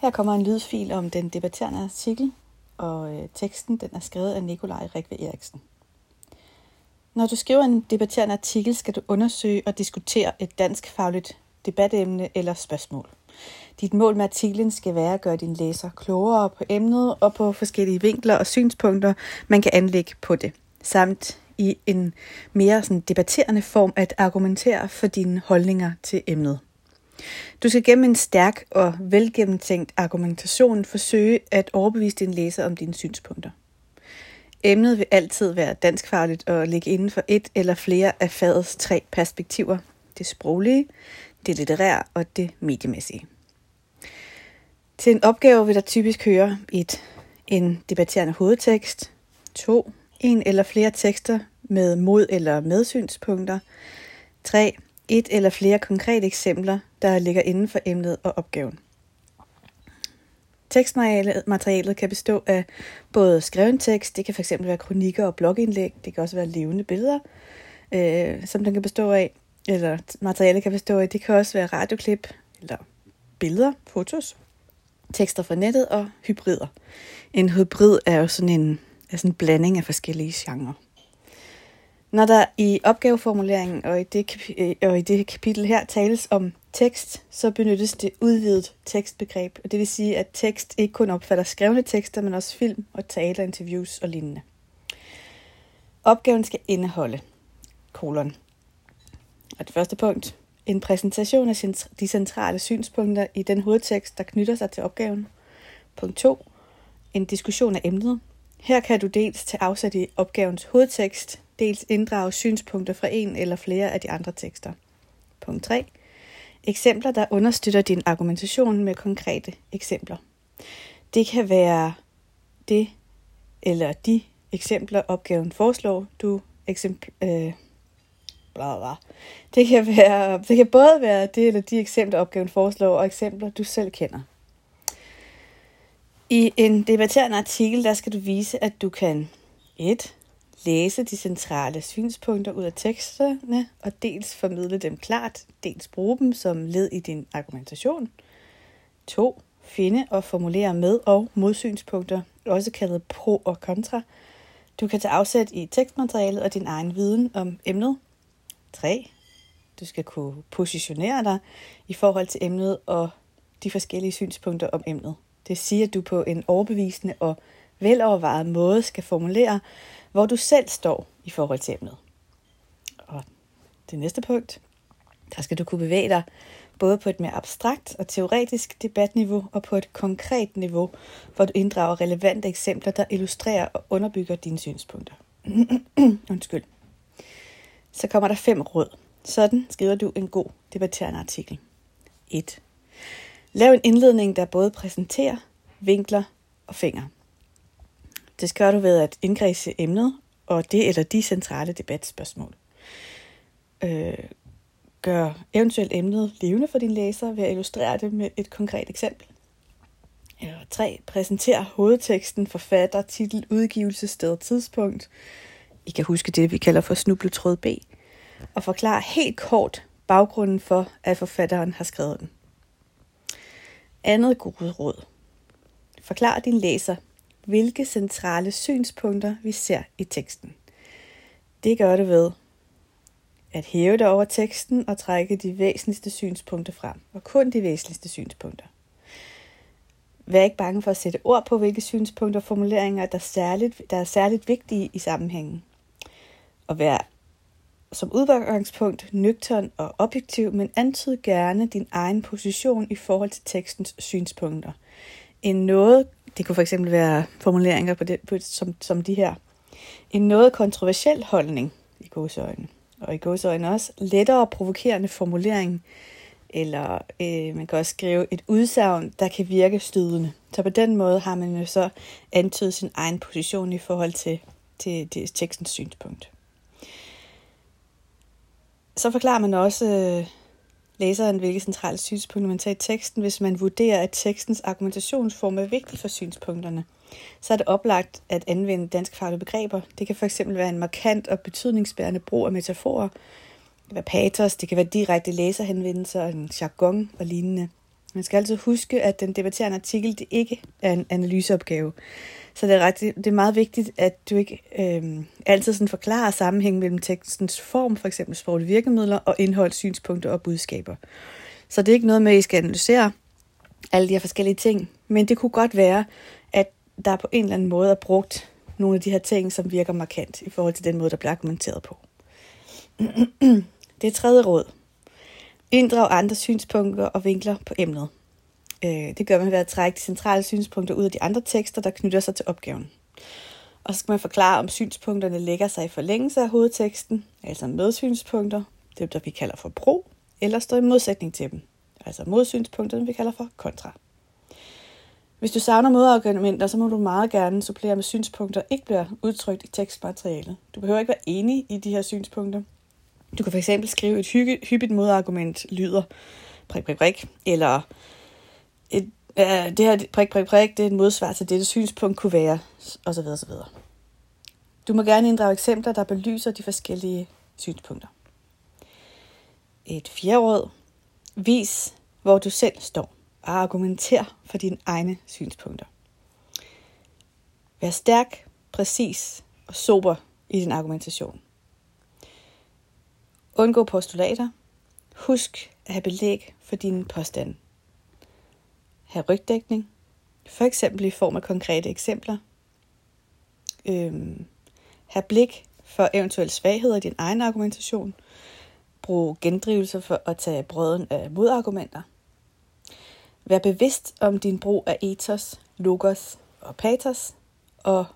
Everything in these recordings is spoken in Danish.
Her kommer en lydfil om den debatterende artikel, og øh, teksten den er skrevet af Nikolaj Rikve Eriksen. Når du skriver en debatterende artikel, skal du undersøge og diskutere et dansk fagligt debatemne eller spørgsmål. Dit mål med artiklen skal være at gøre din læser klogere på emnet og på forskellige vinkler og synspunkter, man kan anlægge på det, samt i en mere sådan debatterende form at argumentere for dine holdninger til emnet. Du skal gennem en stærk og velgennemtænkt argumentation forsøge at overbevise din læser om dine synspunkter. Emnet vil altid være danskfagligt og ligge inden for et eller flere af fagets tre perspektiver. Det sproglige, det litterære og det mediemæssige. Til en opgave vil der typisk høre et, en debatterende hovedtekst, to, en eller flere tekster med mod- eller medsynspunkter, tre, et eller flere konkrete eksempler, der ligger inden for emnet og opgaven. Tekstmaterialet kan bestå af både skreven tekst, det kan fx være kronikker og blogindlæg, det kan også være levende billeder, øh, som den kan bestå af, eller materialet kan bestå af, det kan også være radioklip, eller billeder, fotos, tekster fra nettet og hybrider. En hybrid er jo sådan en, er sådan en blanding af forskellige genrer. Når der i opgaveformuleringen og i, det, øh, og i det kapitel her tales om tekst, så benyttes det udvidet tekstbegreb. Og det vil sige, at tekst ikke kun opfatter skrevne tekster, men også film og taler, interviews og lignende. Opgaven skal indeholde kolon. Og det første punkt, en præsentation af de centrale synspunkter i den hovedtekst, der knytter sig til opgaven. Punkt 2. En diskussion af emnet. Her kan du dels tage afsæt i opgavens hovedtekst, dels inddrage synspunkter fra en eller flere af de andre tekster. Punkt 3. Eksempler, der understøtter din argumentation med konkrete eksempler. Det kan være det eller de eksempler, opgaven foreslår, du eksempl, øh, bla, bla. Det kan, være, det kan både være det eller de eksempler, opgaven foreslår, og eksempler, du selv kender. I en debatterende artikel, der skal du vise, at du kan 1 læse de centrale synspunkter ud af teksterne, og dels formidle dem klart, dels bruge dem som led i din argumentation. 2. Finde og formulere med- og modsynspunkter, også kaldet pro og kontra. Du kan tage afsæt i tekstmaterialet og din egen viden om emnet. 3. Du skal kunne positionere dig i forhold til emnet og de forskellige synspunkter om emnet. Det siger, at du på en overbevisende og velovervejet måde skal formulere, hvor du selv står i forhold til emnet. Og det næste punkt, der skal du kunne bevæge dig både på et mere abstrakt og teoretisk debatniveau og på et konkret niveau, hvor du inddrager relevante eksempler, der illustrerer og underbygger dine synspunkter. Undskyld. Så kommer der fem råd. Sådan skriver du en god debatterende artikel. 1. Lav en indledning, der både præsenterer, vinkler og finger. Det skal du ved at indkredse emnet og det eller de centrale debatspørgsmål. Øh, gør eventuelt emnet levende for din læser ved at illustrere det med et konkret eksempel. Eller 3. Præsenter hovedteksten, forfatter, titel, udgivelsessted og tidspunkt. I kan huske det, vi kalder for snubletråd B. Og forklar helt kort baggrunden for, at forfatteren har skrevet den. Andet gode råd. Forklar din læser, hvilke centrale synspunkter vi ser i teksten. Det gør du ved at hæve dig over teksten og trække de væsentligste synspunkter frem, og kun de væsentligste synspunkter. Vær ikke bange for at sætte ord på, hvilke synspunkter og formuleringer, der er særligt, der er særligt vigtige i sammenhængen. Og vær som udgangspunkt nøgtern og objektiv, men antyd gerne din egen position i forhold til tekstens synspunkter. En noget det kunne fx være formuleringer på det, på, som, som de her. En noget kontroversiel holdning i godsøjne. Og i godsøjne også lettere provokerende formulering. Eller øh, man kan også skrive et udsagn, der kan virke stødende. Så på den måde har man jo så antydet sin egen position i forhold til, til, til tekstens synspunkt. Så forklarer man også øh, læseren, hvilke centrale synspunkter man tager i teksten, hvis man vurderer, at tekstens argumentationsform er vigtig for synspunkterne. Så er det oplagt at anvende danskfaglige begreber. Det kan fx være en markant og betydningsbærende brug af metaforer. Det kan være patos, det kan være direkte læserhenvendelser, en jargon og lignende. Man skal altid huske, at den debatterende artikel det ikke er en analyseopgave. Så det er, ret, det er meget vigtigt, at du ikke øh, altid sådan forklarer sammenhængen mellem tekstens form, for eksempel sproglige virkemidler, og indhold, synspunkter og budskaber. Så det er ikke noget med, at I skal analysere alle de her forskellige ting, men det kunne godt være, at der på en eller anden måde er brugt nogle af de her ting, som virker markant i forhold til den måde, der bliver argumenteret på. det er tredje råd. Inddrag andre synspunkter og vinkler på emnet. Øh, det gør man ved at trække de centrale synspunkter ud af de andre tekster, der knytter sig til opgaven. Og så skal man forklare, om synspunkterne lægger sig i forlængelse af hovedteksten, altså medsynspunkter, det der vi kalder for pro, eller står i modsætning til dem, altså modsynspunkterne vi kalder for kontra. Hvis du savner modargumenter, så må du meget gerne supplere med synspunkter, ikke bliver udtrykt i tekstmaterialet. Du behøver ikke være enig i de her synspunkter. Du kan fx skrive et hyppigt modargument lyder prik, prik, prik, eller et, øh, det her prik, prik, prik, det er et modsvar til dette synspunkt kunne være, og så videre, så videre. Du må gerne inddrage eksempler, der belyser de forskellige synspunkter. Et fjerde råd. Vis, hvor du selv står, og argumenter for dine egne synspunkter. Vær stærk, præcis og sober i din argumentation. Undgå postulater. Husk at have belæg for dine påstande. Have rygdækning, for eksempel i form af konkrete eksempler. Øhm, have blik for eventuelle svagheder i din egen argumentation. Brug gendrivelser for at tage brøden af modargumenter. Vær bevidst om din brug af ethos, logos og patos, og,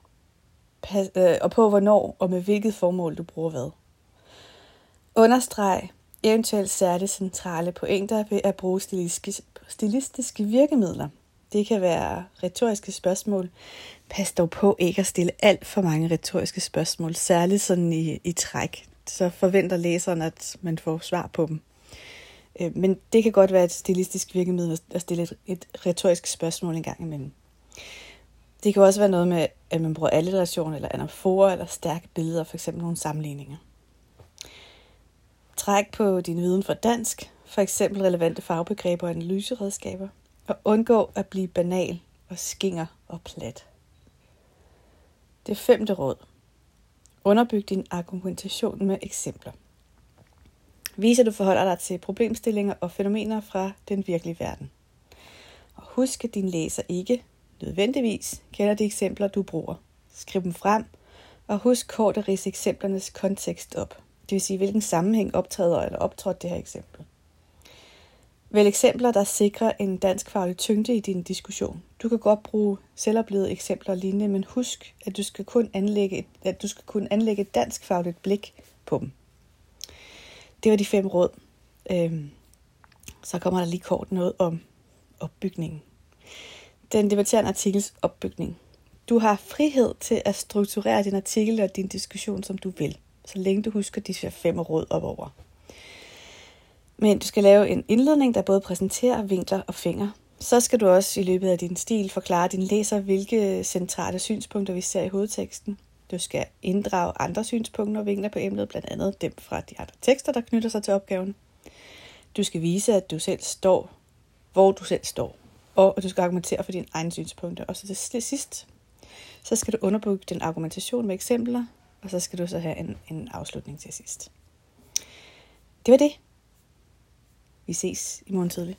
øh, og på hvornår og med hvilket formål du bruger hvad. Understreg eventuelt særligt centrale pointer ved at bruge stilistiske, stilistiske virkemidler. Det kan være retoriske spørgsmål. Pas dog på ikke at stille alt for mange retoriske spørgsmål, særligt sådan i, i træk. Så forventer læseren, at man får svar på dem. Øh, men det kan godt være et stilistisk virkemiddel at stille et, et retorisk spørgsmål en gang imellem. Det kan også være noget med, at man bruger alliteration eller anaforer eller stærke billeder, for eksempel nogle sammenligninger. Træk på din viden for dansk, for eksempel relevante fagbegreber og analyseredskaber, og undgå at blive banal og skinger og plat. Det femte råd. Underbyg din argumentation med eksempler. Vis, at du forholder dig til problemstillinger og fænomener fra den virkelige verden. Og husk, at din læser ikke nødvendigvis kender de eksempler, du bruger. Skriv dem frem, og husk kort at rise eksemplernes kontekst op. Det vil sige, hvilken sammenhæng optræder eller optrådte det her eksempel. Vælg eksempler, der sikrer en dansk faglig tyngde i din diskussion. Du kan godt bruge selvoplevede eksempler og lignende, men husk, at du skal kun anlægge et, at du skal kunne anlægge et dansk fagligt blik på dem. Det var de fem råd. Øhm, så kommer der lige kort noget om opbygningen. Den debatterende artikels opbygning. Du har frihed til at strukturere din artikel og din diskussion, som du vil, så længe du husker de fem råd op over. Men du skal lave en indledning, der både præsenterer vinkler og fingre. Så skal du også i løbet af din stil forklare din læser, hvilke centrale synspunkter vi ser i hovedteksten. Du skal inddrage andre synspunkter og vinkler på emnet, blandt andet dem fra de andre tekster, der knytter sig til opgaven. Du skal vise, at du selv står, hvor du selv står, og at du skal argumentere for dine egne synspunkter. Og så til sidst, så skal du underbygge din argumentation med eksempler, og så skal du så have en, en afslutning til sidst. Det var det. Vi ses i morgen tidlig.